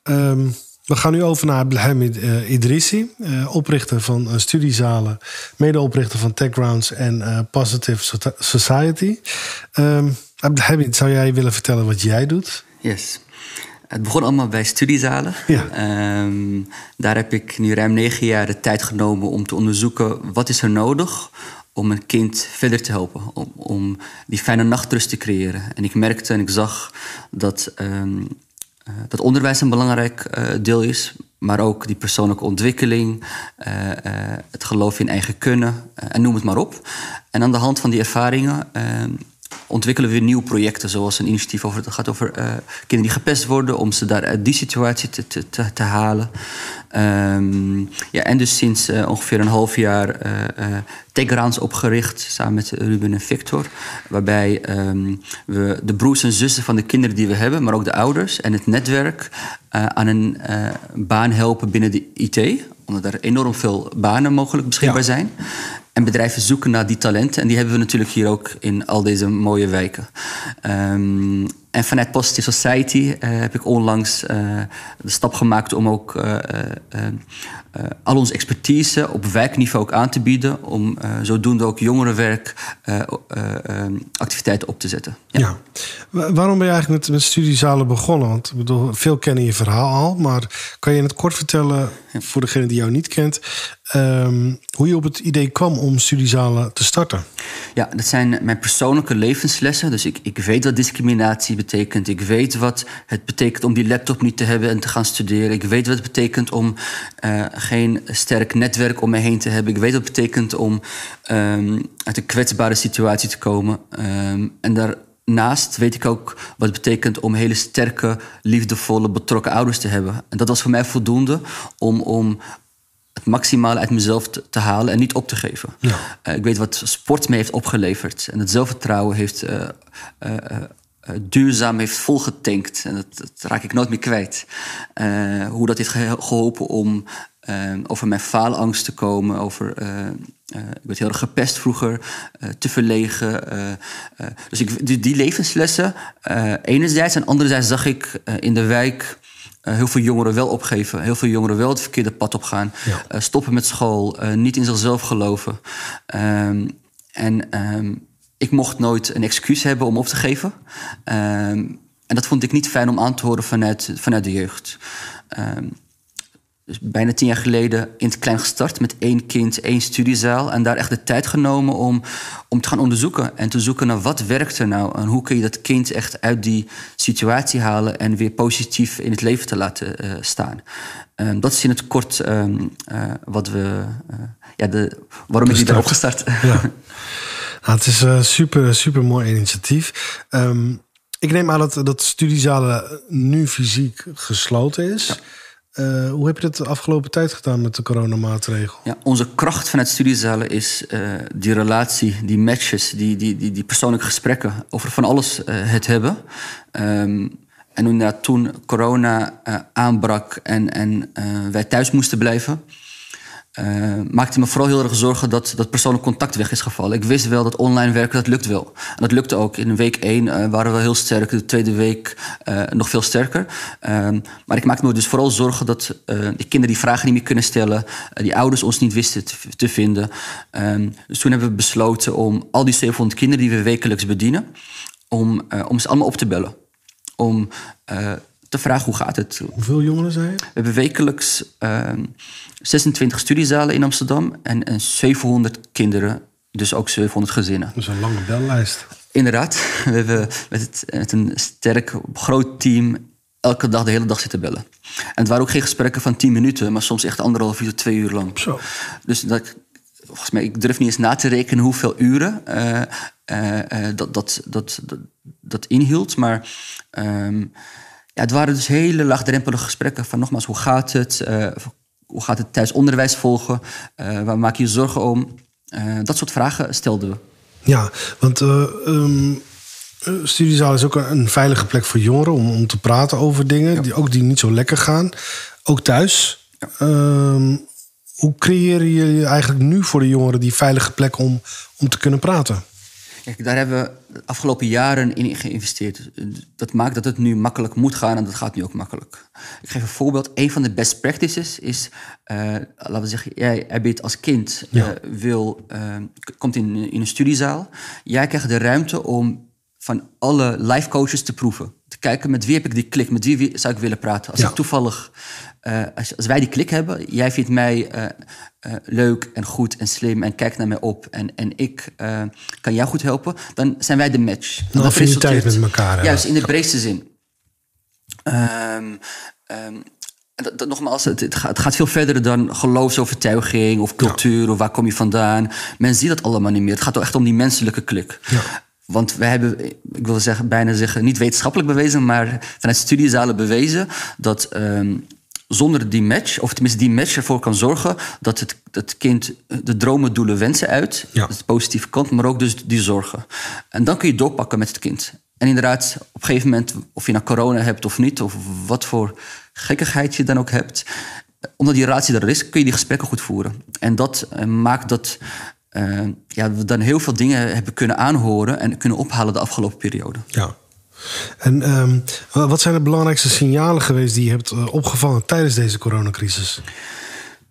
Um, we gaan nu over naar Abdelhamid uh, Idrissi, uh, oprichter van uh, studiezalen, medeoprichter van TechGrounds en Positive Society. Um, Abdelhamid, zou jij willen vertellen wat jij doet? Yes. Het begon allemaal bij studiezalen. Ja. Um, daar heb ik nu ruim negen jaar de tijd genomen om te onderzoeken wat is er nodig om een kind verder te helpen, om, om die fijne nachtrust te creëren. En ik merkte en ik zag dat, um, uh, dat onderwijs een belangrijk uh, deel is, maar ook die persoonlijke ontwikkeling, uh, het geloof in eigen kunnen en noem het maar op. En aan de hand van die ervaringen ontwikkelen we weer nieuwe projecten, zoals een initiatief over het gaat over kinderen die gepest worden, om ze daar uit die situatie te, te, te halen. Um, ja, en dus sinds uh, ongeveer een half jaar uh, Tegrans opgericht, samen met Ruben en Victor, waarbij um, we de broers en zussen van de kinderen die we hebben, maar ook de ouders en het netwerk aan een baan helpen binnen de IT, omdat er enorm veel banen mogelijk beschikbaar ja. zijn. En bedrijven zoeken naar die talenten. En die hebben we natuurlijk hier ook in al deze mooie wijken. Um, en vanuit Positive Society uh, heb ik onlangs uh, de stap gemaakt om ook uh, al onze expertise op wijkniveau ook aan te bieden. Om zodoende ook jongerenwerk activiteiten op te zetten. Ja. ja. Waarom ben je eigenlijk met, met studiezalen begonnen? Want ik bedoel, veel kennen je verhaal al. Maar kan je in het kort vertellen, voor degene die jou niet kent, um, hoe je op het idee kwam om studiezalen te starten? Ja, dat zijn mijn persoonlijke levenslessen. Dus ik, ik weet wat discriminatie betekent. Ik weet wat het betekent om die laptop niet te hebben en te gaan studeren. Ik weet wat het betekent om uh, geen sterk netwerk om me heen te hebben. Ik weet wat het betekent om um, uit een kwetsbare situatie te komen. Um, en daarnaast weet ik ook wat het betekent om hele sterke, liefdevolle, betrokken ouders te hebben. En dat was voor mij voldoende om, om het maximale uit mezelf te, te, halen en niet op te geven. Ja. Uh, ik weet wat sport me heeft opgeleverd. En het zelfvertrouwen heeft uh, uh, duurzaam heeft volgetankt. En dat, dat, raak ik nooit meer kwijt. hoe dat heeft geholpen om over mijn faalangst te komen. Over, ik werd heel erg gepest vroeger, te verlegen. dus ik, die, die levenslessen, enerzijds en anderzijds zag ik in de wijk uh, heel veel jongeren wel opgeven. Heel veel jongeren wel het verkeerde pad opgaan. Ja. Uh, stoppen met school. Uh, niet in zichzelf geloven. Um, en um, ik mocht nooit een excuus hebben om op te geven. Um, en dat vond ik niet fijn om aan te horen vanuit, vanuit de jeugd. dus bijna tien jaar geleden in het klein gestart met één kind, één studiezaal. En daar echt de tijd genomen om, om te gaan onderzoeken. En te zoeken naar wat werkt er nou. En hoe kun je dat kind echt uit die situatie halen. En weer positief in het leven te laten uh, staan. Um, dat is in het kort uh, wat we. Uh, ja, de, waarom ik die ben opgestart. Ja. Nou, het is een super, super mooi initiatief. Um, ik neem aan dat, dat studiezalen nu fysiek gesloten is. Ja. Uh, hoe heb je dat de afgelopen tijd gedaan met de coronamaatregel? Ja, onze kracht vanuit studiezalen is uh, die relatie, die matches, die, die, die, die persoonlijke gesprekken over van alles uh, het hebben. Um, en toen corona aanbrak en, en wij thuis moesten blijven, uh, maakte me vooral heel erg zorgen dat dat persoonlijk contact weg is gevallen. Ik wist wel dat online werken, dat lukt wel. En dat lukte ook. In week één uh, waren we heel sterk, de tweede week uh, nog veel sterker. Ehm, maar ik maakte me dus vooral zorgen dat die kinderen die vragen niet meer kunnen stellen, die ouders ons niet wisten te, te vinden. Um, dus toen hebben we besloten om al die 700 kinderen die we wekelijks bedienen, om, om ze allemaal op te bellen. Om te vragen hoe gaat het. Hoeveel jongeren zijn We hebben wekelijks uh, 26 studiezalen in Amsterdam en, en 700 kinderen, dus ook 700 gezinnen. Dat is een lange bellijst. Inderdaad, we hebben met, het, met een sterk, groot team elke dag de hele dag zitten bellen. En het waren ook geen gesprekken van 10 minuten, maar soms echt anderhalf uur, twee uur lang. Zo. Dus dat, volgens mij, ik durf niet eens na te rekenen hoeveel uren uh, uh, uh, dat, dat, dat, dat, dat inhield. Maar um, ja, het waren dus hele laagdrempelige gesprekken van nogmaals, hoe gaat het? Hoe gaat het tijdens onderwijs volgen? Uh, waar maak je je zorgen om? Uh, dat soort vragen stelden we. Ja, want um, studiezaal is ook een veilige plek voor jongeren om, om te praten over dingen, ja. die ook die niet zo lekker gaan. Ook thuis. Ja. Um, hoe creëren jullie eigenlijk nu voor de jongeren die veilige plek om, om te kunnen praten? Kijk, daar hebben we de afgelopen jaren in geïnvesteerd. Dat maakt dat het nu makkelijk moet gaan en dat gaat nu ook makkelijk. Ik geef een voorbeeld. Een van de best practices is, uh, laten we zeggen, jij bent als kind, uh, wil, uh, komt in, in een studiezaal. Jij krijgt de ruimte om van alle life coaches te proeven. Te kijken met wie heb ik die klik, met wie zou ik willen praten. Als ik toevallig, uh, als, als, wij die klik hebben, jij vindt mij uh, uh, leuk en goed en slim en kijkt naar mij op en, en ik kan jou goed helpen, dan zijn wij de match. Dan dat affiniteit met elkaar. Juist, in de breedste zin. Um, um, dat, dat, nogmaals, het, het, gaat, het, gaat, veel verder dan geloofsovertuiging of cultuur ja. of waar kom je vandaan. Men ziet dat allemaal niet meer. Het gaat toch echt om die menselijke klik. Ja. Want we hebben, ik wil zeggen, bijna zeggen, niet wetenschappelijk bewezen, maar vanuit studiezalen bewezen dat um, zonder die match, of tenminste die match ervoor kan zorgen dat het, het kind de dromen, doelen, wensen uit. Ja. Dat is de positieve kant, maar ook dus die zorgen. En dan kun je doorpakken met het kind. En inderdaad, op een gegeven moment, of je nou corona hebt of niet, of wat voor gekkigheid je dan ook hebt, omdat die relatie er is, kun je die gesprekken goed voeren. En dat uh, maakt dat uh, ja, we dan heel veel dingen hebben kunnen aanhoren en kunnen ophalen de afgelopen periode. Ja. En um, wat zijn de belangrijkste signalen geweest die je hebt uh, opgevangen tijdens deze coronacrisis?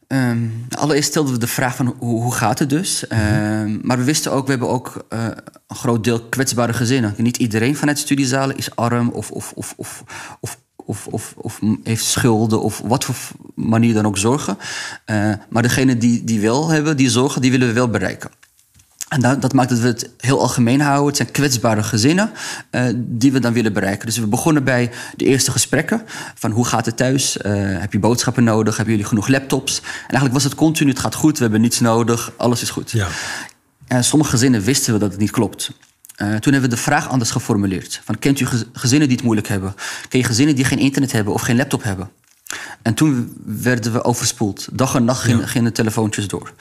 Um, allereerst stelden we de vraag van hoe, hoe gaat het dus? Mm -hmm. maar we wisten ook, we hebben ook uh, een groot deel kwetsbare gezinnen. Niet iedereen vanuit studiezalen is arm of, of, of, of, of of, of, of heeft schulden of wat voor manier dan ook zorgen. Uh, maar degene die, die wel hebben, die zorgen, die willen we wel bereiken. En dat, dat, maakt dat we het heel algemeen houden. Het zijn kwetsbare gezinnen uh, die we dan willen bereiken. Dus we begonnen bij de eerste gesprekken. Van hoe gaat het thuis? Uh, heb je boodschappen nodig? Hebben jullie genoeg laptops? En eigenlijk was het continu, het gaat goed, we hebben niets nodig, alles is goed. Ja. En sommige gezinnen wisten we dat het niet klopt. Uh, toen hebben we de vraag anders geformuleerd. Van, kent u gezinnen die het moeilijk hebben? Ken je gezinnen die geen internet hebben of geen laptop hebben? En toen werden we overspoeld. Dag en nacht gingen, ja. gingen telefoontjes door.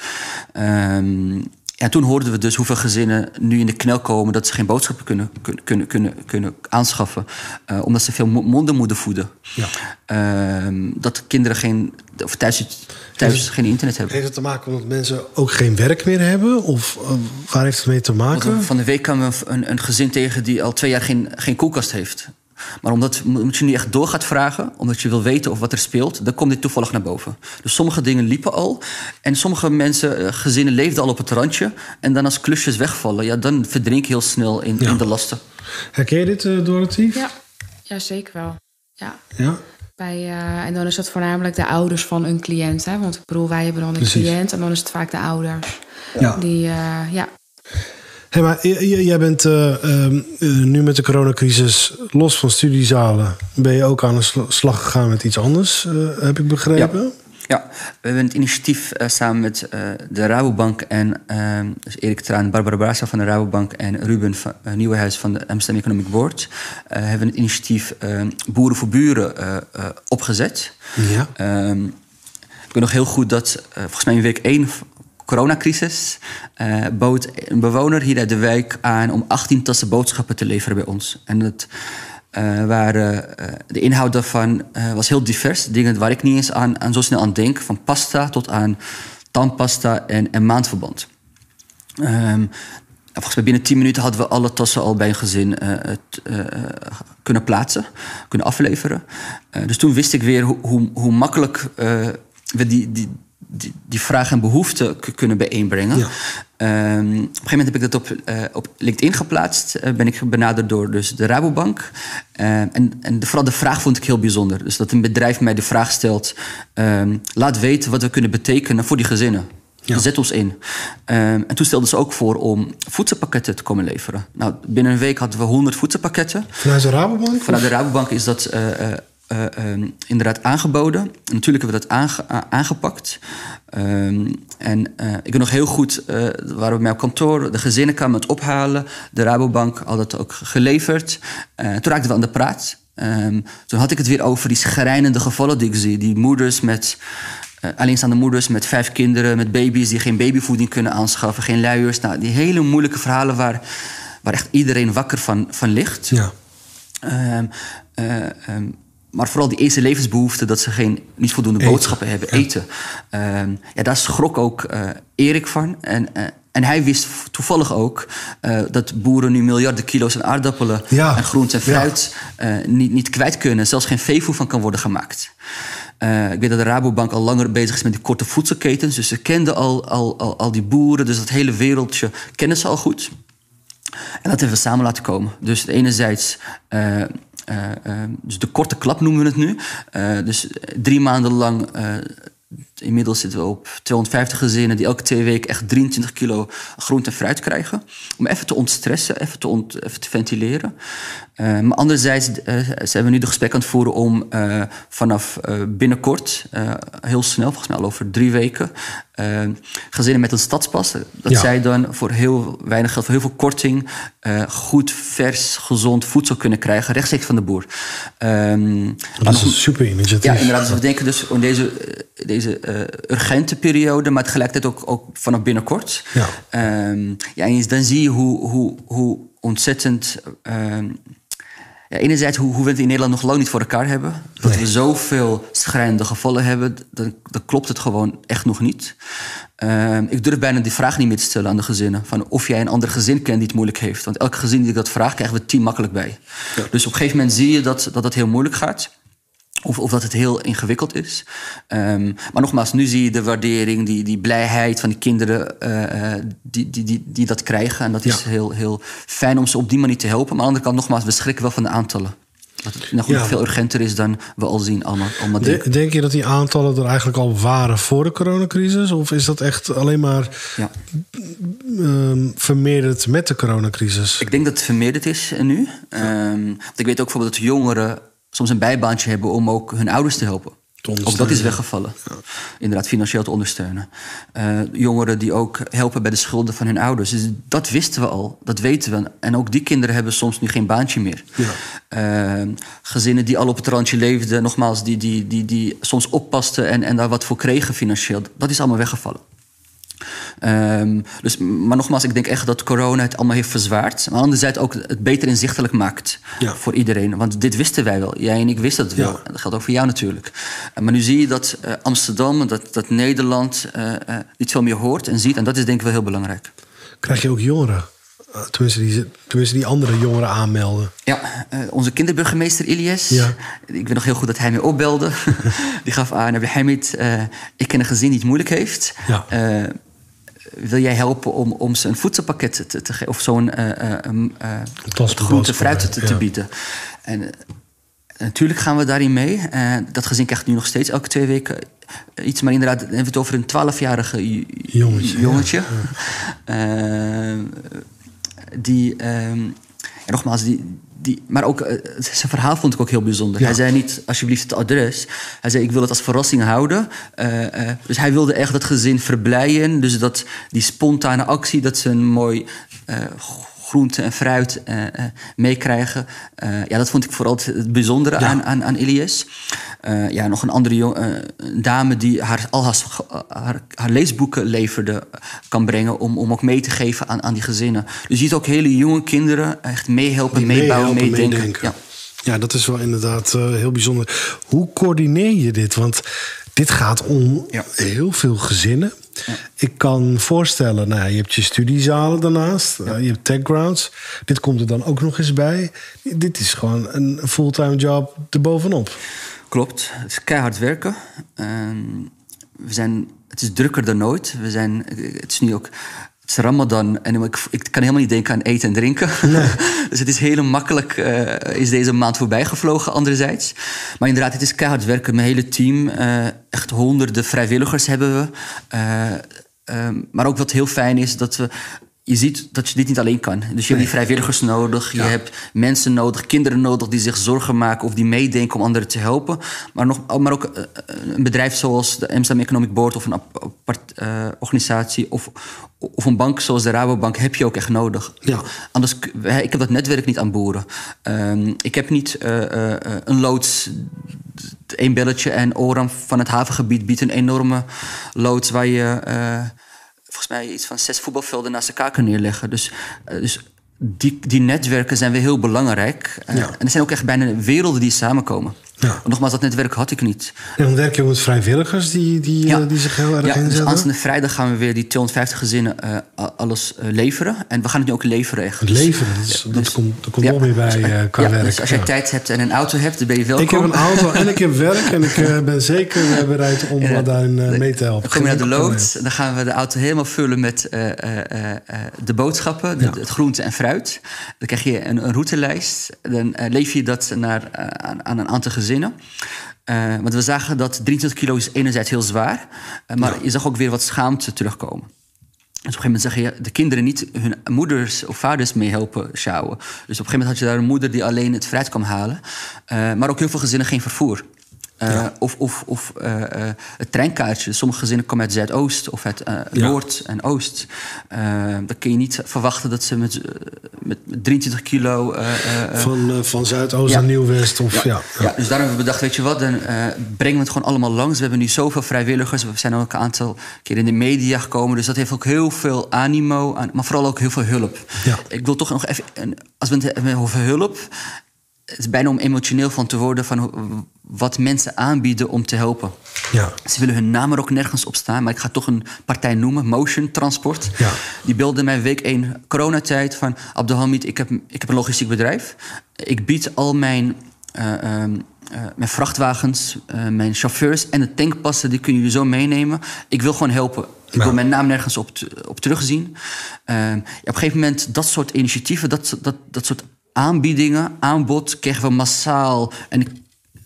Um, en toen hoorden we dus hoeveel gezinnen nu in de knel komen dat ze geen boodschappen kunnen, kunnen, kunnen, kunnen aanschaffen. Uh, omdat ze veel monden moeten voeden. Ja. Uh, dat kinderen geen, of thuis, thuis geen internet hebben. Heeft het te maken omdat mensen ook geen werk meer hebben? Of uh, waar heeft het mee te maken? Van de week kwam een, een gezin tegen die al twee jaar geen, geen koelkast heeft. Maar omdat, omdat je nu echt door gaat vragen, omdat je wil weten of wat er speelt, dan komt dit toevallig naar boven. Dus sommige dingen liepen al. En sommige mensen, gezinnen leefden al op het randje. En dan als klusjes wegvallen, ja, dan verdrink je heel snel in, ja. in de lasten. Herken je dit, uh, Dorothy? Ja. ja, zeker wel. Ja. ja? Bij, uh, en dan is het voornamelijk de ouders van een cliënt. Hè? Want ik bedoel, wij hebben dan een Precies. cliënt en dan is het vaak de ouders. Ja. Die, uh, ja, Hey, maar jij bent uh, uh, nu met de coronacrisis los van studiezalen. Ben je ook aan de slag gegaan met iets anders, uh, heb ik begrepen? Ja. Ja, we hebben het initiatief samen met de Rabobank en uh, dus Erik Traan, Barbara Brasa van de Rabobank en Ruben van Nieuwenhuis van de Amsterdam Economic Board. hebben het initiatief Boeren voor Buren opgezet. Ja. Ehm, ik weet nog heel goed dat volgens mij in week 1 coronacrisis uh, bood een bewoner hier uit de wijk aan om 18 tassen boodschappen te leveren bij ons. En dat uh, waren, uh, de inhoud daarvan was heel divers. Dingen waar ik niet eens aan, zo snel aan denk. Van pasta tot aan tandpasta en, en maandverband. Um, binnen 10 minuten hadden we alle tassen al bij een gezin kunnen plaatsen, kunnen afleveren. dus toen wist ik weer hoe, hoe, hoe makkelijk we die, die, die, die vraag en behoefte kunnen bijeenbrengen. Ja. Um, op een gegeven moment heb ik dat op, uh, op LinkedIn geplaatst. Uh, ben ik benaderd door dus de Rabobank. Uh, en en de, vooral de vraag vond ik heel bijzonder. Dus dat een bedrijf mij de vraag stelt... Um, laat weten wat we kunnen betekenen voor die gezinnen. Ja. Zet ons in. Um, en toen stelden ze ook voor om voedselpakketten te komen leveren. Nou, binnen een week hadden we 100 voedselpakketten. Vanuit de Rabobank? Vanuit de Rabobank is dat uh, um, inderdaad aangeboden. Natuurlijk hebben we dat aange aangepakt. Um, en uh, ik ben nog heel goed, uh, waren we mij op kantoor, de gezinnen kwamen het ophalen. De Rabobank had het ook geleverd. toen raakten we aan de praat. Um, toen had ik het weer over die schrijnende gevallen die ik zie. Die moeders met, alleenstaande moeders met vijf kinderen, met baby's die geen babyvoeding kunnen aanschaffen, geen luiers. Nou, die hele moeilijke verhalen waar, waar echt iedereen wakker van, van ligt. Ja. Um, maar vooral die eerste levensbehoeften, dat ze geen, niet voldoende boodschappen hebben, eten. Ehm, ja, daar schrok ook uh, Erik van. En, uh, en hij wist toevallig ook uh, dat boeren nu miljarden kilo's aan aardappelen Ja. en groente en fruit ja. niet, niet kwijt kunnen. Zelfs geen veevoer van kan worden gemaakt. Uh, ik weet dat de Rabobank al langer bezig is met die korte voedselketens. Dus ze kenden al, al, al, al die boeren. Dus dat hele wereldje kennen ze al goed. En dat hebben we samen laten komen. Dus enerzijds... Uh, dus de korte klap noemen we het nu. dus drie maanden lang Inmiddels zitten we op 250 gezinnen die elke twee weken echt 23 kilo groente en fruit krijgen. Om even te ontstressen, even te, ventileren. Maar anderzijds zijn we nu de gesprek aan het voeren om vanaf binnenkort, heel snel, volgens mij al over drie weken, gezinnen met een stadspas, dat ja. zij dan voor heel weinig geld, voor heel veel korting, goed, vers, gezond voedsel kunnen krijgen, rechtstreeks van de boer. Um, dat is een super initiatief. Ja, inderdaad. Dus we denken dus in deze, deze urgente periode, maar tegelijkertijd ook, ook vanaf binnenkort. Ja. Um, ja, en dan zie je hoe, hoe, hoe ontzettend. Um, enerzijds hoe, hoe we het in Nederland nog lang niet voor elkaar hebben. Dat nee. we zoveel schrijnende gevallen hebben, dan, dan klopt het gewoon echt nog niet. Uh, ik durf bijna die vraag niet meer te stellen aan de gezinnen. Van of jij een ander gezin kent die het moeilijk heeft. Want elke gezin die ik dat vraag, krijgen we tien makkelijk bij. Ja. Dus op een gegeven moment zie je dat dat, dat heel moeilijk gaat. Of, of dat het heel ingewikkeld is. Um, maar nogmaals, nu zie je de waardering, die, die blijheid van die kinderen uh, die, die, die, die dat krijgen. En dat is ja. heel, heel fijn om ze op die manier te helpen. Maar aan de andere kant, nogmaals, we schrikken wel van de aantallen. Dat het nog ja. veel urgenter is dan we al zien. Allemaal, allemaal denk, denk je dat die aantallen er eigenlijk al waren voor de coronacrisis? Of is dat echt alleen maar ja. um, vermeerderd met de coronacrisis? Ik denk dat het vermeerderd is nu. Um, want ik weet ook bijvoorbeeld dat jongeren soms een bijbaantje hebben om ook hun ouders te helpen. Ook dat is weggevallen. Ja. Inderdaad, financieel te ondersteunen. Uh, jongeren die ook helpen bij de schulden van hun ouders. Dus dat wisten we al, dat weten we. En ook die kinderen hebben soms nu geen baantje meer. Ja. Uh, gezinnen die al op het randje leefden, nogmaals, die, die, die, die soms oppasten en, en daar wat voor kregen financieel. Dat is allemaal weggevallen. Um, dus, maar nogmaals, ik denk echt dat corona het allemaal heeft verzwaard. Maar anderzijds ook het beter inzichtelijk maakt ja. voor iedereen. Want dit wisten wij wel. Jij en ik wisten dat wel. Ja. Dat geldt ook voor jou natuurlijk. Uh, maar nu zie je dat uh, Amsterdam, dat, dat Nederland uh, niet veel meer hoort en ziet. En dat is denk ik wel heel belangrijk. Krijg je ook jongeren? Tenminste die, tenminste, die andere jongeren aanmelden. Ja, onze kinderburgemeester Ilias. Ja. Ik weet nog heel goed dat hij mij opbelde. die gaf aan, Hamid, uh, ik ken een gezin die het moeilijk heeft. Ja. Uh, wil jij helpen om, om ze een voedselpakket te, te geven of zo'n groente fruit te, te, bieden? En natuurlijk gaan we daarin mee. dat gezin krijgt nu nog steeds elke twee weken iets, maar inderdaad, dan hebben we het over een 12-jarige jongetje. jongetje. Ja. die, um, en nogmaals, die, die, maar ook uh, zijn verhaal vond ik ook heel bijzonder. Ja. Hij zei niet alsjeblieft het adres. Hij zei ik wil het als verrassing houden. Uh, uh, dus hij wilde echt dat gezin verblijden. Dus dat die spontane actie, dat ze een mooi groente en fruit meekrijgen. ja, dat vond ik vooral het bijzondere ja. aan, aan, aan Elias. ja, nog een andere jong, dame die haar, al haar, haar, haar, leesboeken leverde, kan brengen om, om ook mee te geven aan, aan die gezinnen. Dus je ziet ook hele jonge kinderen echt meehelpen, meebouwen, meedenken. meedenken. Ja. ja, dat is wel inderdaad heel bijzonder. Hoe coördineer je dit? Want dit gaat om ja. heel veel gezinnen. Ja. Ik kan voorstellen, nou, je hebt je studiezalen daarnaast, ja. uh, je hebt techgrounds. Dit komt er dan ook nog eens bij. Dit is gewoon een fulltime job erbovenop. Klopt, het is keihard werken. Uh, we zijn, het is drukker dan nooit. We zijn, het is nu ook het is Ramadan en ik, ik, kan helemaal niet denken aan eten en drinken. Nee. dus het is heel makkelijk, uh, is deze maand voorbij gevlogen anderzijds. Maar inderdaad, het is keihard werken. Mijn hele team, uh, echt honderden vrijwilligers hebben we. Uh, maar ook wat heel fijn is, dat we je ziet dat je dit niet alleen kan. Dus je hebt die vrijwilligers nodig. Je hebt mensen nodig, kinderen nodig die zich zorgen maken of die meedenken om anderen te helpen. Maar, nog, maar ook een bedrijf zoals de Amsterdam Economic Board of een apart, uh, organisatie of, of een bank zoals de Rabobank heb je ook echt nodig. Ja. Anders, ik heb dat netwerk niet aan boeren. Um, ik heb niet uh, uh, een loods, één belletje en Oram van het havengebied biedt een enorme loods waar je volgens mij iets van zes voetbalvelden naast elkaar kan neerleggen. Dus, uh, dus die, die netwerken zijn weer heel belangrijk. Ja. En er zijn ook echt bijna werelden die samenkomen. Ja. Nogmaals, dat netwerk had ik niet. En dan werk je ook met vrijwilligers die, die, Ja. eh, die zich heel erg Ja, dus inzetten? aanstaande vrijdag gaan we weer die 250 gezinnen eh, alles eh, leveren. En we gaan het nu ook leveren echt. Het Dus- leveren, dat, is- Ja, dat dus- komt, er komt nog meer bij dus, qua ja, werk. Dus als je Ja. tijd hebt en een auto hebt, dan ben je welkom. Ik heb een auto en ik heb werk en ik ben zeker bereid om uh, daarin mee te helpen. Dan kom je naar de Geen enkel lood. Dan gaan we de auto helemaal vullen met de boodschappen, de- het groente en fruit. Dan krijg je een, een routelijst. Dan lever je dat naar, aan, aan een aantal gezinnen. Eh, want we zagen dat 23 kilo is enerzijds heel zwaar. eh, maar je zag ook weer wat schaamte terugkomen. Dus op een gegeven moment zeg je de kinderen niet hun moeders of vaders mee helpen sjouwen. Dus op een gegeven moment had je daar een moeder die alleen het fruit kwam halen. Eh, maar ook heel veel gezinnen geen vervoer. Eh, Of, of, of eh, eh, het treinkaartje. Sommige gezinnen komen uit Zuidoost of uit Noord en Oost. Dan kun je niet verwachten dat ze met, met, met 23 kilo. Van, van Zuidoost Ja. naar Nieuw-West. Of, ja. ja, dus daarom hebben we bedacht, weet je wat, dan brengen we het gewoon allemaal langs. We hebben nu zoveel vrijwilligers. We zijn ook een aantal keer in de media gekomen. Dus dat heeft ook heel veel animo, maar vooral ook heel veel hulp. Ik wil toch nog even, als we het hebben over hulp... Het is bijna om emotioneel van te worden van wat mensen aanbieden om te helpen. Ja. Ze willen hun naam er ook nergens op staan, maar ik ga toch een partij noemen, Motion Transport. Ja. Die belde mij week 1 coronatijd van... Abdelhamid, ik heb, ik heb een logistiek bedrijf. Ik bied al mijn, eh, ehm, eh, mijn vrachtwagens, eh, mijn chauffeurs en de tankpassen... die kunnen jullie zo meenemen. Ik wil gewoon helpen. Ik wil mijn naam nergens op, op terugzien. Ehm, op een gegeven moment, dat soort initiatieven, dat, dat, dat soort aanbiedingen, aanbod... kregen we massaal. En ik,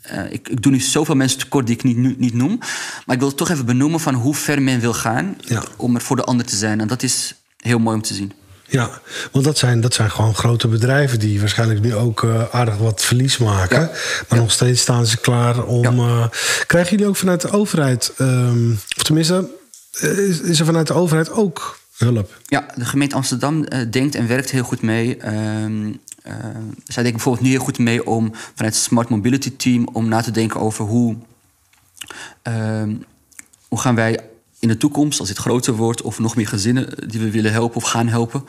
eh, ik, ik doe nu zoveel mensen tekort die ik niet, nu- niet noem. Maar ik wil het toch even benoemen van hoe ver men wil gaan... Ja. om er voor de ander te zijn. En dat is heel mooi om te zien. Ja, want dat zijn, dat zijn gewoon grote bedrijven die waarschijnlijk nu ook eh, aardig wat verlies maken. Ja. Maar nog steeds staan ze klaar om. Eh, krijgen jullie ook vanuit de overheid, ehm, of tenminste, is, is er vanuit de overheid ook hulp? Ja, de gemeente Amsterdam denkt en werkt heel goed mee. Ehm, eh, zij denken bijvoorbeeld nu heel goed mee om vanuit het Smart Mobility Team om na te denken over hoe, ehm, hoe gaan wij in de toekomst, als dit groter wordt, of nog meer gezinnen die we willen helpen of gaan helpen,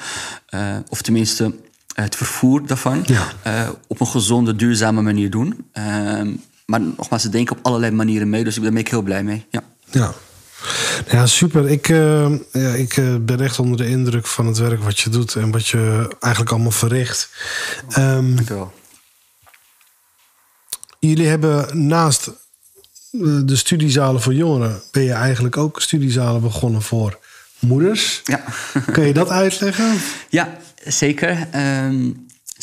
eh, of tenminste het vervoer daarvan, Ja. eh, op een gezonde, duurzame manier doen. Ehm, maar nogmaals, ze denken op allerlei manieren mee, dus daar ben ik heel blij mee. Ja. Ja. Ja, super. Ik, eh, ja, ik eh, ben echt onder de indruk van het werk wat je doet en wat je eigenlijk allemaal verricht. Ehm, Dankjewel. jullie hebben naast eh, de studiezalen voor jongeren, ben je eigenlijk ook studiezalen begonnen voor moeders. Ja. Kun je dat uitleggen? Ja, zeker. Ehm,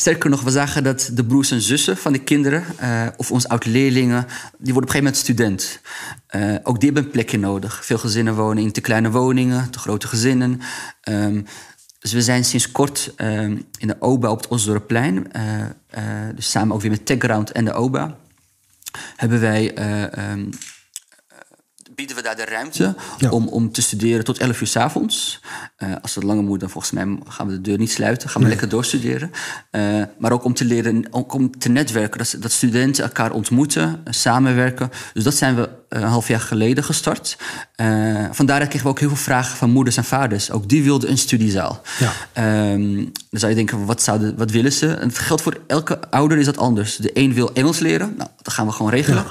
sterker nog, we zagen dat de broers en zussen van de kinderen, eh, of onze oud-leerlingen, die worden op een gegeven moment student. Eh, ook die hebben een plekje nodig. Veel gezinnen wonen in te kleine woningen, te grote gezinnen. Ehm, dus we zijn sinds kort ehm, in de OBA op het Osdorpplein, eh, dus samen ook weer met TechGround en de OBA, hebben wij eh, ehm, bieden we daar de ruimte Ja. om, om te studeren tot 11 uur s avonds. Eh, als het langer moet, dan volgens mij gaan we de deur niet sluiten. Gaan we lekker doorstuderen. Eh, maar ook om te leren, ook om te netwerken. Dat, dat studenten elkaar ontmoeten, eh, samenwerken. Dus dat zijn we een half jaar geleden gestart. Eh vandaar kregen we ook heel veel vragen van moeders en vaders. Ook die wilden een studiezaal. Ja. Ehm, dan zou je denken, wat, zouden, wat willen ze? En het geldt voor elke ouder is dat anders. De een wil Engels leren. Nou, dat gaan we gewoon regelen.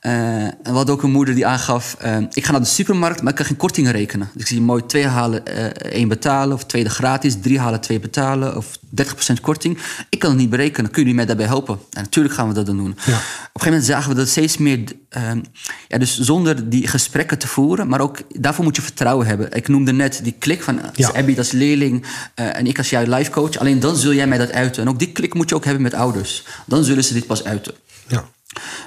Eh, en we hadden ook een moeder die aangaf... eh, ik ga naar de supermarkt, maar ik kan geen kortingen rekenen. Dus ik zie mooi twee halen, eh, één betalen... of tweede gratis, drie halen, twee betalen... of 30% korting. Ik kan het niet berekenen. Kunnen jullie mij daarbij helpen? En natuurlijk gaan we dat dan doen. Op een gegeven moment zagen we dat steeds meer... ehm, ja, dus zonder die gesprekken te voeren... maar ook daarvoor moet je vertrouwen hebben. Ik noemde net die klik van eh, Ja. Abby als leerling... eh, en ik als jouw life coach. Alleen dan zul jij mij dat uiten. En ook die klik moet je ook hebben met ouders. Dan zullen ze dit pas uiten. Ja.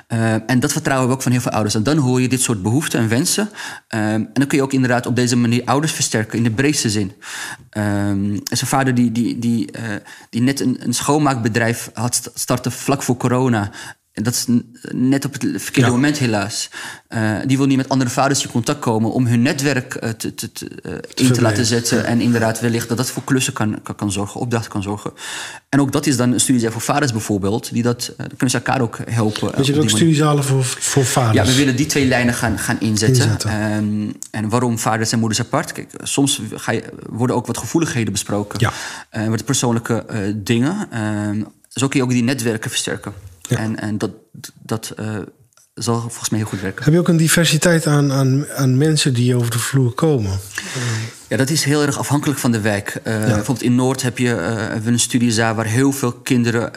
Uh, en dat vertrouwen we ook van heel veel ouders. En dan hoor je dit soort behoeften en wensen. Um, en dan kun je ook inderdaad op deze manier ouders versterken in de breedste zin. Um, er is een vader die, die, die, uh, die net een, een schoonmaakbedrijf had starten vlak voor corona. En dat is net op het verkeerde moment helaas. Uh, die wil niet met andere vaders in contact komen om hun netwerk uh, te, te, te, uh, in te laten zetten. En inderdaad wellicht dat dat voor klussen kan, kan, kan, zorgen, opdrachten kan zorgen. En ook dat is dan een studie voor vaders bijvoorbeeld. Die dat, dan kunnen ze elkaar ook helpen. Weet je ook studiezalen voor, voor vaders? Ja, we willen die twee lijnen gaan, gaan inzetten. inzetten. Um, en waarom vaders en moeders apart? Kijk, soms ga je, worden ook wat gevoeligheden besproken. Ja. wat persoonlijke dingen. Um, zo kun je ook die netwerken versterken. En, en dat, dat uh, zal volgens mij heel goed werken. Heb je ook een diversiteit aan, aan, aan mensen die over de vloer komen? Ja, dat is heel erg afhankelijk van de wijk. Uh, ja. Bijvoorbeeld in Noord heb je uh, een studiezaal waar heel veel kinderen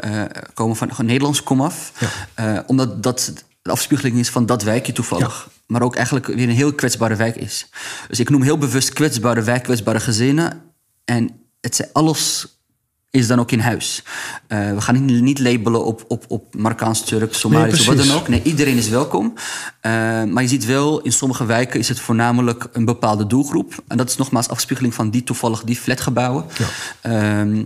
komen van, van Nederlands komaf. Ja. omdat dat de afspiegeling is van dat wijkje toevallig. Ja. Maar ook eigenlijk weer een heel kwetsbare wijk is. Dus ik noem heel bewust kwetsbare wijk, kwetsbare gezinnen. En het zijn alles is dan ook in huis. Uh, we gaan niet, niet labelen op, op, op Marokkaans, Turk, Somalisch nee, of wat dan ook. Nee, iedereen is welkom. Uh, maar je ziet wel, in sommige wijken is het voornamelijk een bepaalde doelgroep. En dat is nogmaals afspiegeling van die toevallig die flatgebouwen. Ja. Uh,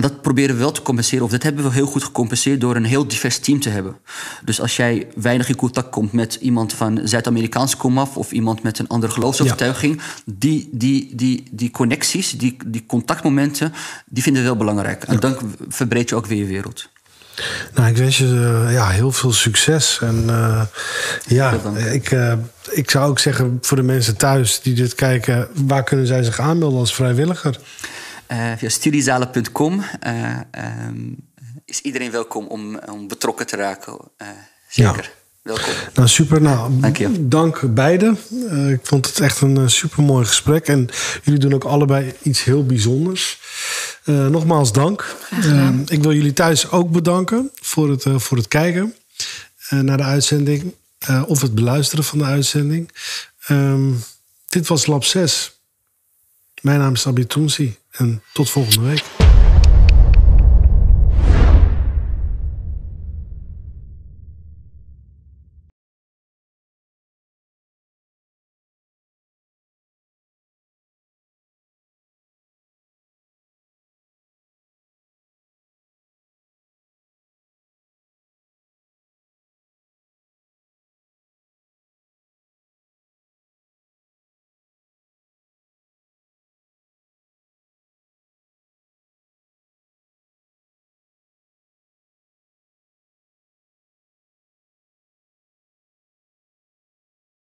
en dat proberen we wel te compenseren, of dat hebben we heel goed gecompenseerd door een heel divers team te hebben. Dus als jij weinig in contact komt met iemand van Zuid-Amerikaans komaf of iemand met een andere geloofsovertuiging, die, die, die, die connecties, die, die contactmomenten, die vinden we wel belangrijk. En dan verbreed je ook weer je wereld. Nou, ik wens je uh, ja, heel veel succes. En uh, ja, ik, uh, ik zou ook zeggen voor de mensen thuis die dit kijken, waar kunnen zij zich aanmelden als vrijwilliger? Uh, via studiezalen.com uh, um, is iedereen welkom om, om betrokken te raken. Uh, zeker. Ja. Welkom. Nou, super. Nou, dank, je. dank beiden. ik vond het echt een super mooi gesprek. En jullie doen ook allebei iets heel bijzonders. nogmaals dank. ik wil jullie thuis ook bedanken voor het, voor het kijken naar de uitzending. of het beluisteren van de uitzending. Um, dit was Lab 6. Mijn naam is Abitounsi en tot volgende week.